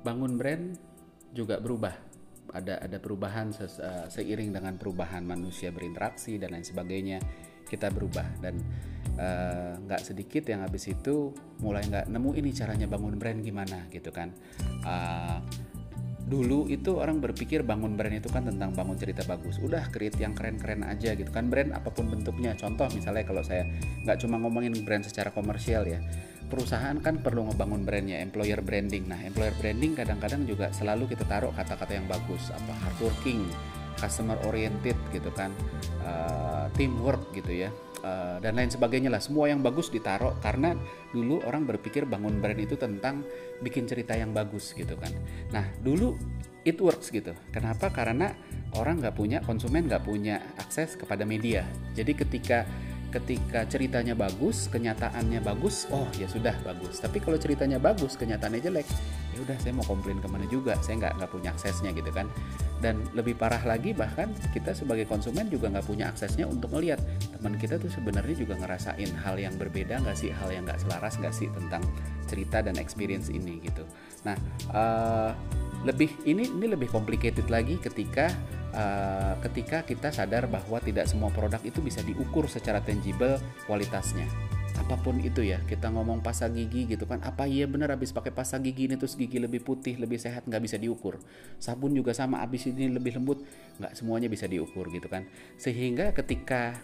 Bangun brand juga berubah. Ada ada perubahan uh, seiring dengan perubahan manusia berinteraksi dan lain sebagainya kita berubah. Dan eh, nggak uh, sedikit yang habis itu mulai nggak nemu ini caranya bangun brand gimana gitu kan. Uh, dulu itu orang berpikir bangun brand itu kan tentang bangun cerita bagus. Udah create yang keren-keren aja gitu kan. Brand apa pun bentuknya. Contoh misalnya kalau saya nggak cuma ngomongin brand secara komersial ya perusahaan kan perlu ngebangun brandnya, employer branding. Nah, employer branding kadang-kadang juga selalu kita taruh kata-kata yang bagus, apa hardworking, customer oriented gitu kan, uh, teamwork gitu ya, uh, dan lain sebagainya lah. Semua yang bagus ditaruh karena dulu orang berpikir bangun brand itu tentang bikin cerita yang bagus gitu kan. Nah, dulu it works gitu. Kenapa? Karena orang nggak punya konsumen nggak punya akses kepada media. Jadi ketika ketika ceritanya bagus, kenyataannya bagus, oh ya sudah bagus. Tapi kalau ceritanya bagus, kenyataannya jelek, ya udah saya mau komplain ke mana juga, saya nggak nggak punya aksesnya gitu kan. Dan lebih parah lagi bahkan kita sebagai konsumen juga nggak punya aksesnya untuk melihat teman kita tuh sebenarnya juga ngerasain hal yang berbeda nggak sih, hal yang nggak selaras nggak sih tentang cerita dan experience ini gitu. Nah, uh, lebih ini ini lebih complicated lagi ketika uh, ketika kita sadar bahwa tidak semua produk itu bisa diukur secara tangible kualitasnya. Apa pun itu ya kita ngomong pasta gigi gitu kan apa iya benar habis pakai pasta gigi ini terus gigi lebih putih lebih sehat nggak bisa diukur. Sabun juga sama habis ini lebih lembut nggak semuanya bisa diukur gitu kan. Sehingga ketika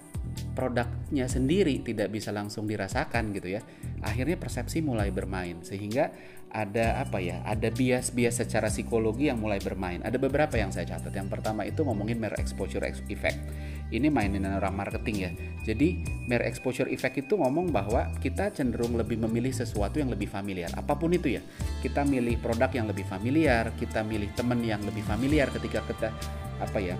produknya sendiri tidak bisa langsung dirasakan gitu ya akhirnya persepsi mulai bermain. Sehingga ada apa ya ada bias-bias secara psikologi yang mulai bermain. Ada beberapa yang saya catat. Yang pertama itu ngomongin mere exposure effect. Ini mainin orang marketing ya. Jadi mere exposure effect itu ngomong bahwa kita cenderung lebih memilih sesuatu yang lebih familiar. Apa pun itu ya. Kita milih produk yang lebih familiar kita milih teman yang lebih familiar ketika kita apa ya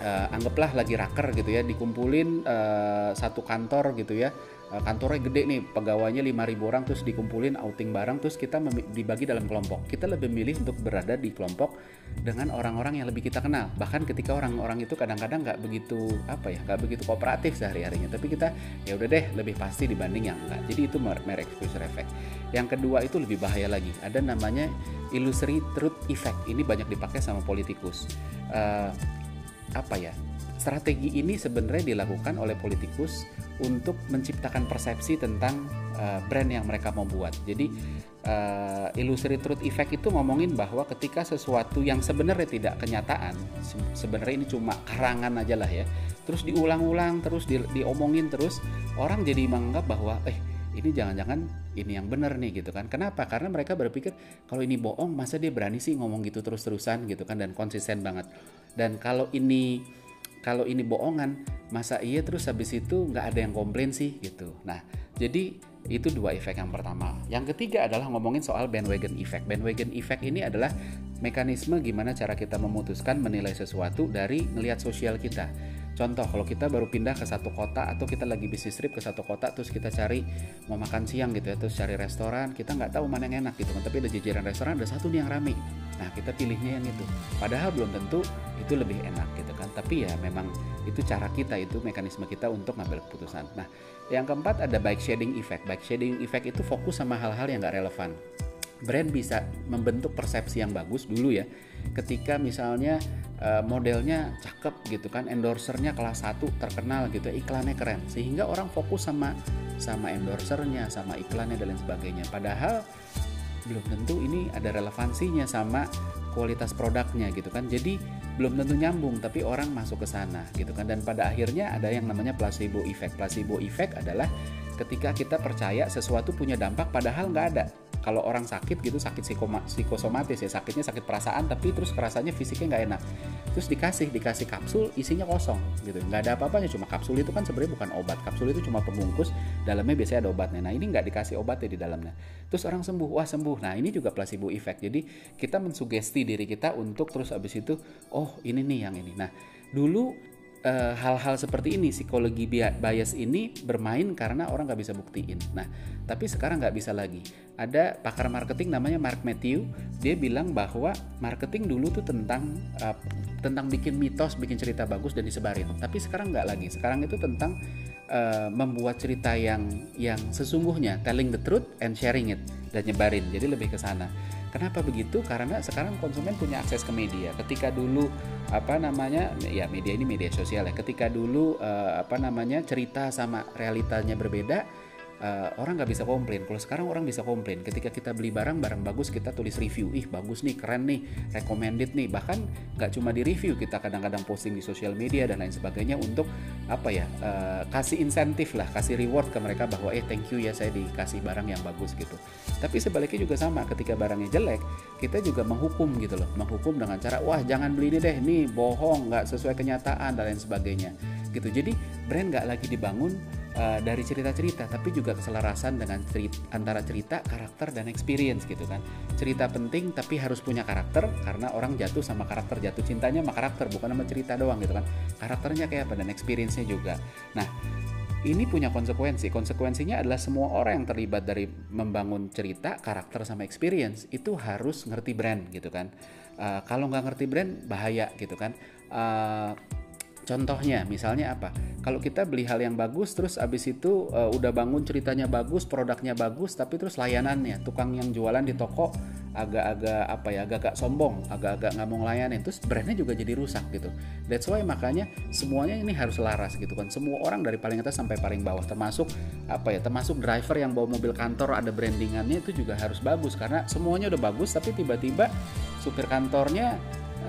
uh, anggaplah lagi raker gitu ya dikumpulin uh, satu kantor gitu ya. Eh, kantornya gede nih pegawainya 5000 orang terus dikumpulin outing bareng terus kita dibagi dalam kelompok. Kita lebih milih untuk berada di kelompok dengan orang-orang yang lebih kita kenal. Bahkan ketika orang-orang itu kadang-kadang nggak begitu apa ya nggak begitu kooperatif sehari-harinya. Tapi kita ya udah deh lebih pasti dibanding yang enggak jadi itu merek exposure effect. Yang kedua itu lebih bahaya lagi. Ada namanya illusory truth effect. Ini banyak dipakai sama politikus. Uh, apa ya strategi ini sebenarnya dilakukan oleh politikus untuk menciptakan persepsi tentang uh, brand yang mereka mau buat. Jadi uh, illusory truth effect itu ngomongin bahwa ketika sesuatu yang sebenarnya tidak kenyataan, se sebenarnya ini cuma karangan aja lah ya. Terus diulang-ulang, terus di diomongin terus, orang jadi menganggap bahwa eh ini jangan-jangan ini yang benar nih gitu kan. Kenapa? Karena mereka berpikir kalau ini bohong, masa dia berani sih ngomong gitu terus-terusan gitu kan dan konsisten banget. Dan kalau ini kalau ini bohongan masa iya terus habis itu nggak ada yang komplain sih gitu nah jadi itu dua efek yang pertama yang ketiga adalah ngomongin soal bandwagon effect bandwagon effect ini adalah mekanisme gimana cara kita memutuskan menilai sesuatu dari ngelihat sosial kita Contoh kalau kita baru pindah ke satu kota atau kita lagi bisnis trip ke satu kota terus kita cari mau makan siang gitu ya terus cari restoran kita nggak tahu mana yang enak gitu kan. Tapi ada jajaran restoran ada satu nih yang rame. Nah kita pilihnya yang itu. Padahal belum tentu itu lebih enak gitu kan. Tapi ya memang itu cara kita itu mekanisme kita untuk ngambil keputusan. Nah yang keempat ada bike shading effect. Bike shading effect itu fokus sama hal-hal yang nggak relevan brand bisa membentuk persepsi yang bagus dulu ya. Ketika misalnya uh, modelnya cakep gitu kan endorsernya kelas 1 terkenal gitu iklannya keren. Sehingga orang fokus sama sama endorsernya sama iklannya dan lain sebagainya. Padahal belum tentu ini ada relevansinya sama kualitas produknya gitu kan. Jadi belum tentu nyambung tapi orang masuk ke sana gitu kan. Dan pada akhirnya ada yang namanya placebo effect. Placebo effect adalah ketika kita percaya sesuatu punya dampak padahal nggak ada kalau orang sakit gitu sakit psikosomatis ya sakitnya sakit perasaan tapi terus kerasanya fisiknya nggak enak. Terus dikasih dikasih kapsul isinya kosong gitu. Nggak ada apa-apanya cuma kapsul itu kan sebenarnya bukan obat. Kapsul itu cuma pembungkus dalamnya biasanya ada obatnya. Nah ini nggak dikasih obatnya di dalamnya. Terus orang sembuh wah sembuh. Nah ini juga placebo effect. Jadi kita mensugesti diri kita untuk terus abis itu oh ini nih yang ini. Nah dulu hal-hal uh, seperti ini psikologi bias ini bermain karena orang nggak bisa buktiin. Nah, tapi sekarang nggak bisa lagi. Ada pakar marketing namanya Mark Matthew, dia bilang bahwa marketing dulu tuh tentang uh, tentang bikin mitos, bikin cerita bagus dan disebarin. Tapi sekarang nggak lagi. Sekarang itu tentang uh, membuat cerita yang yang sesungguhnya, telling the truth and sharing it dan nyebarin. Jadi lebih ke sana. Kenapa begitu? Karena sekarang konsumen punya akses ke media. Ketika dulu apa namanya ya media ini media sosial ya. Ketika dulu uh, apa namanya cerita sama realitanya berbeda, uh, orang nggak bisa komplain. Kalau sekarang orang bisa komplain. Ketika kita beli barang, barang bagus kita tulis review. Ih bagus nih, keren nih, recommended nih. Bahkan nggak cuma di review, kita kadang-kadang posting di sosial media dan lain sebagainya untuk apa ya uh, kasih insentif lah, kasih reward ke mereka bahwa eh thank you ya saya dikasih barang yang bagus gitu. Tapi sebaliknya juga sama. Ketika barangnya jelek, kita juga menghukum gitu loh, menghukum dengan cara wah jangan beli ini deh, nih bohong, nggak sesuai kenyataan dan lain sebagainya gitu. Jadi brand nggak lagi dibangun uh, dari cerita-cerita tapi juga keselarasan dengan cerita, antara cerita, karakter dan experience gitu kan. Cerita penting tapi harus punya karakter karena orang jatuh sama karakter, jatuh cintanya sama karakter bukan sama cerita doang gitu kan. Karakternya kayak apa dan experience-nya juga. Nah, ini punya konsekuensi. Konsekuensinya adalah semua orang yang terlibat dari membangun cerita, karakter sama experience itu harus ngerti brand gitu kan. Uh, kalau nggak ngerti brand bahaya gitu kan. Uh, Contohnya, misalnya apa? Kalau kita beli hal yang bagus, terus abis itu uh, udah bangun ceritanya bagus, produknya bagus, tapi terus layanannya, tukang yang jualan di toko agak-agak apa ya, agak-agak sombong, agak-agak nggak mau ngelayanin, terus brandnya juga jadi rusak gitu. That's why makanya semuanya ini harus laras gitu kan. Semua orang dari paling atas sampai paling bawah, termasuk apa ya, termasuk driver yang bawa mobil kantor ada brandingannya itu juga harus bagus karena semuanya udah bagus, tapi tiba-tiba supir kantornya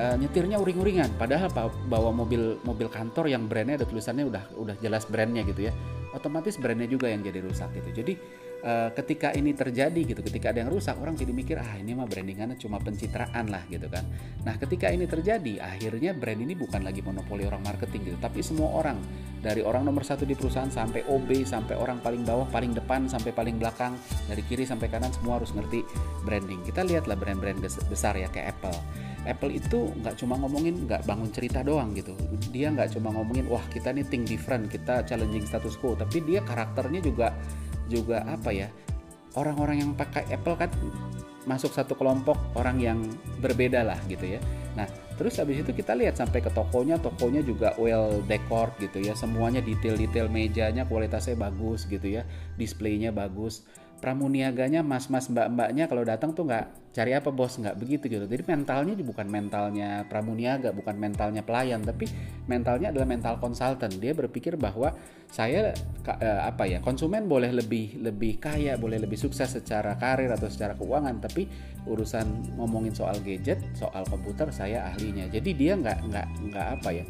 uh, nyetirnya uring-uringan. Padahal bawa mobil mobil kantor yang brandnya ada tulisannya udah udah jelas brandnya gitu ya. Otomatis brandnya juga yang jadi rusak gitu. Jadi uh, ketika ini terjadi gitu ketika ada yang rusak orang jadi mikir ah ini mah brandingannya cuma pencitraan lah gitu kan. Nah ketika ini terjadi akhirnya brand ini bukan lagi monopoli orang marketing gitu tapi semua orang dari orang nomor satu di perusahaan sampai OB sampai orang paling bawah paling depan sampai paling belakang dari kiri sampai kanan semua harus ngerti branding. Kita lihatlah brand-brand besar ya kayak Apple. Apple itu nggak cuma ngomongin nggak bangun cerita doang gitu. Dia nggak cuma ngomongin wah kita nih think different kita challenging status quo tapi dia karakternya juga juga apa ya orang-orang yang pakai Apple kan masuk satu kelompok orang yang berbeda lah gitu ya. Nah terus habis itu kita lihat sampai ke tokonya tokonya juga well decor gitu ya. Semuanya detail-detail mejanya kualitasnya bagus gitu ya. Displaynya bagus pramuniaganya mas-mas mbak-mbaknya kalau datang tuh nggak cari apa bos? Nggak begitu gitu. Jadi mentalnya bukan mentalnya pramuniaga bukan mentalnya pelayan tapi mentalnya adalah mental konsultan. Dia berpikir bahwa saya eh, apa ya konsumen boleh lebih lebih kaya boleh lebih sukses secara karir atau secara keuangan tapi urusan ngomongin soal gadget soal komputer saya ahlinya. Jadi dia nggak nggak nggak apa ya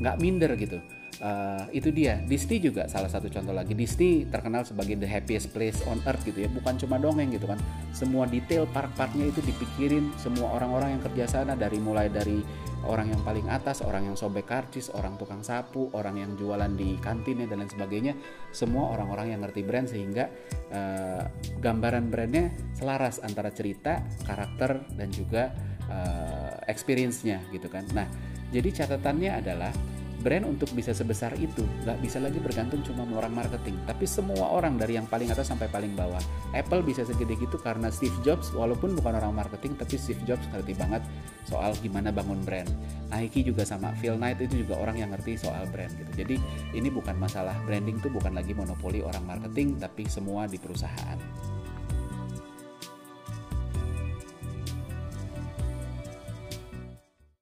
nggak minder gitu uh, itu dia. Disney juga salah satu contoh lagi. Disney terkenal sebagai the happiest place on earth gitu ya. Bukan cuma dongeng gitu kan. Semua detail park-parknya itu dipikirin. Semua orang-orang yang kerja sana dari mulai dari orang yang paling atas orang yang sobek karcis orang tukang sapu orang yang jualan di kantinnya dan lain sebagainya. Semua orang-orang yang ngerti brand sehingga uh, gambaran brandnya selaras antara cerita karakter dan juga uh, experience-nya gitu kan. Nah jadi catatannya adalah brand untuk bisa sebesar itu. Nggak bisa lagi bergantung cuma orang marketing. Tapi semua orang dari yang paling atas sampai paling bawah. Apple bisa segede gitu karena Steve Jobs walaupun bukan orang marketing tapi Steve Jobs ngerti banget soal gimana bangun brand. Nike juga sama Phil Knight itu juga orang yang ngerti soal brand gitu. Jadi ini bukan masalah branding tuh bukan lagi monopoli orang marketing tapi semua di perusahaan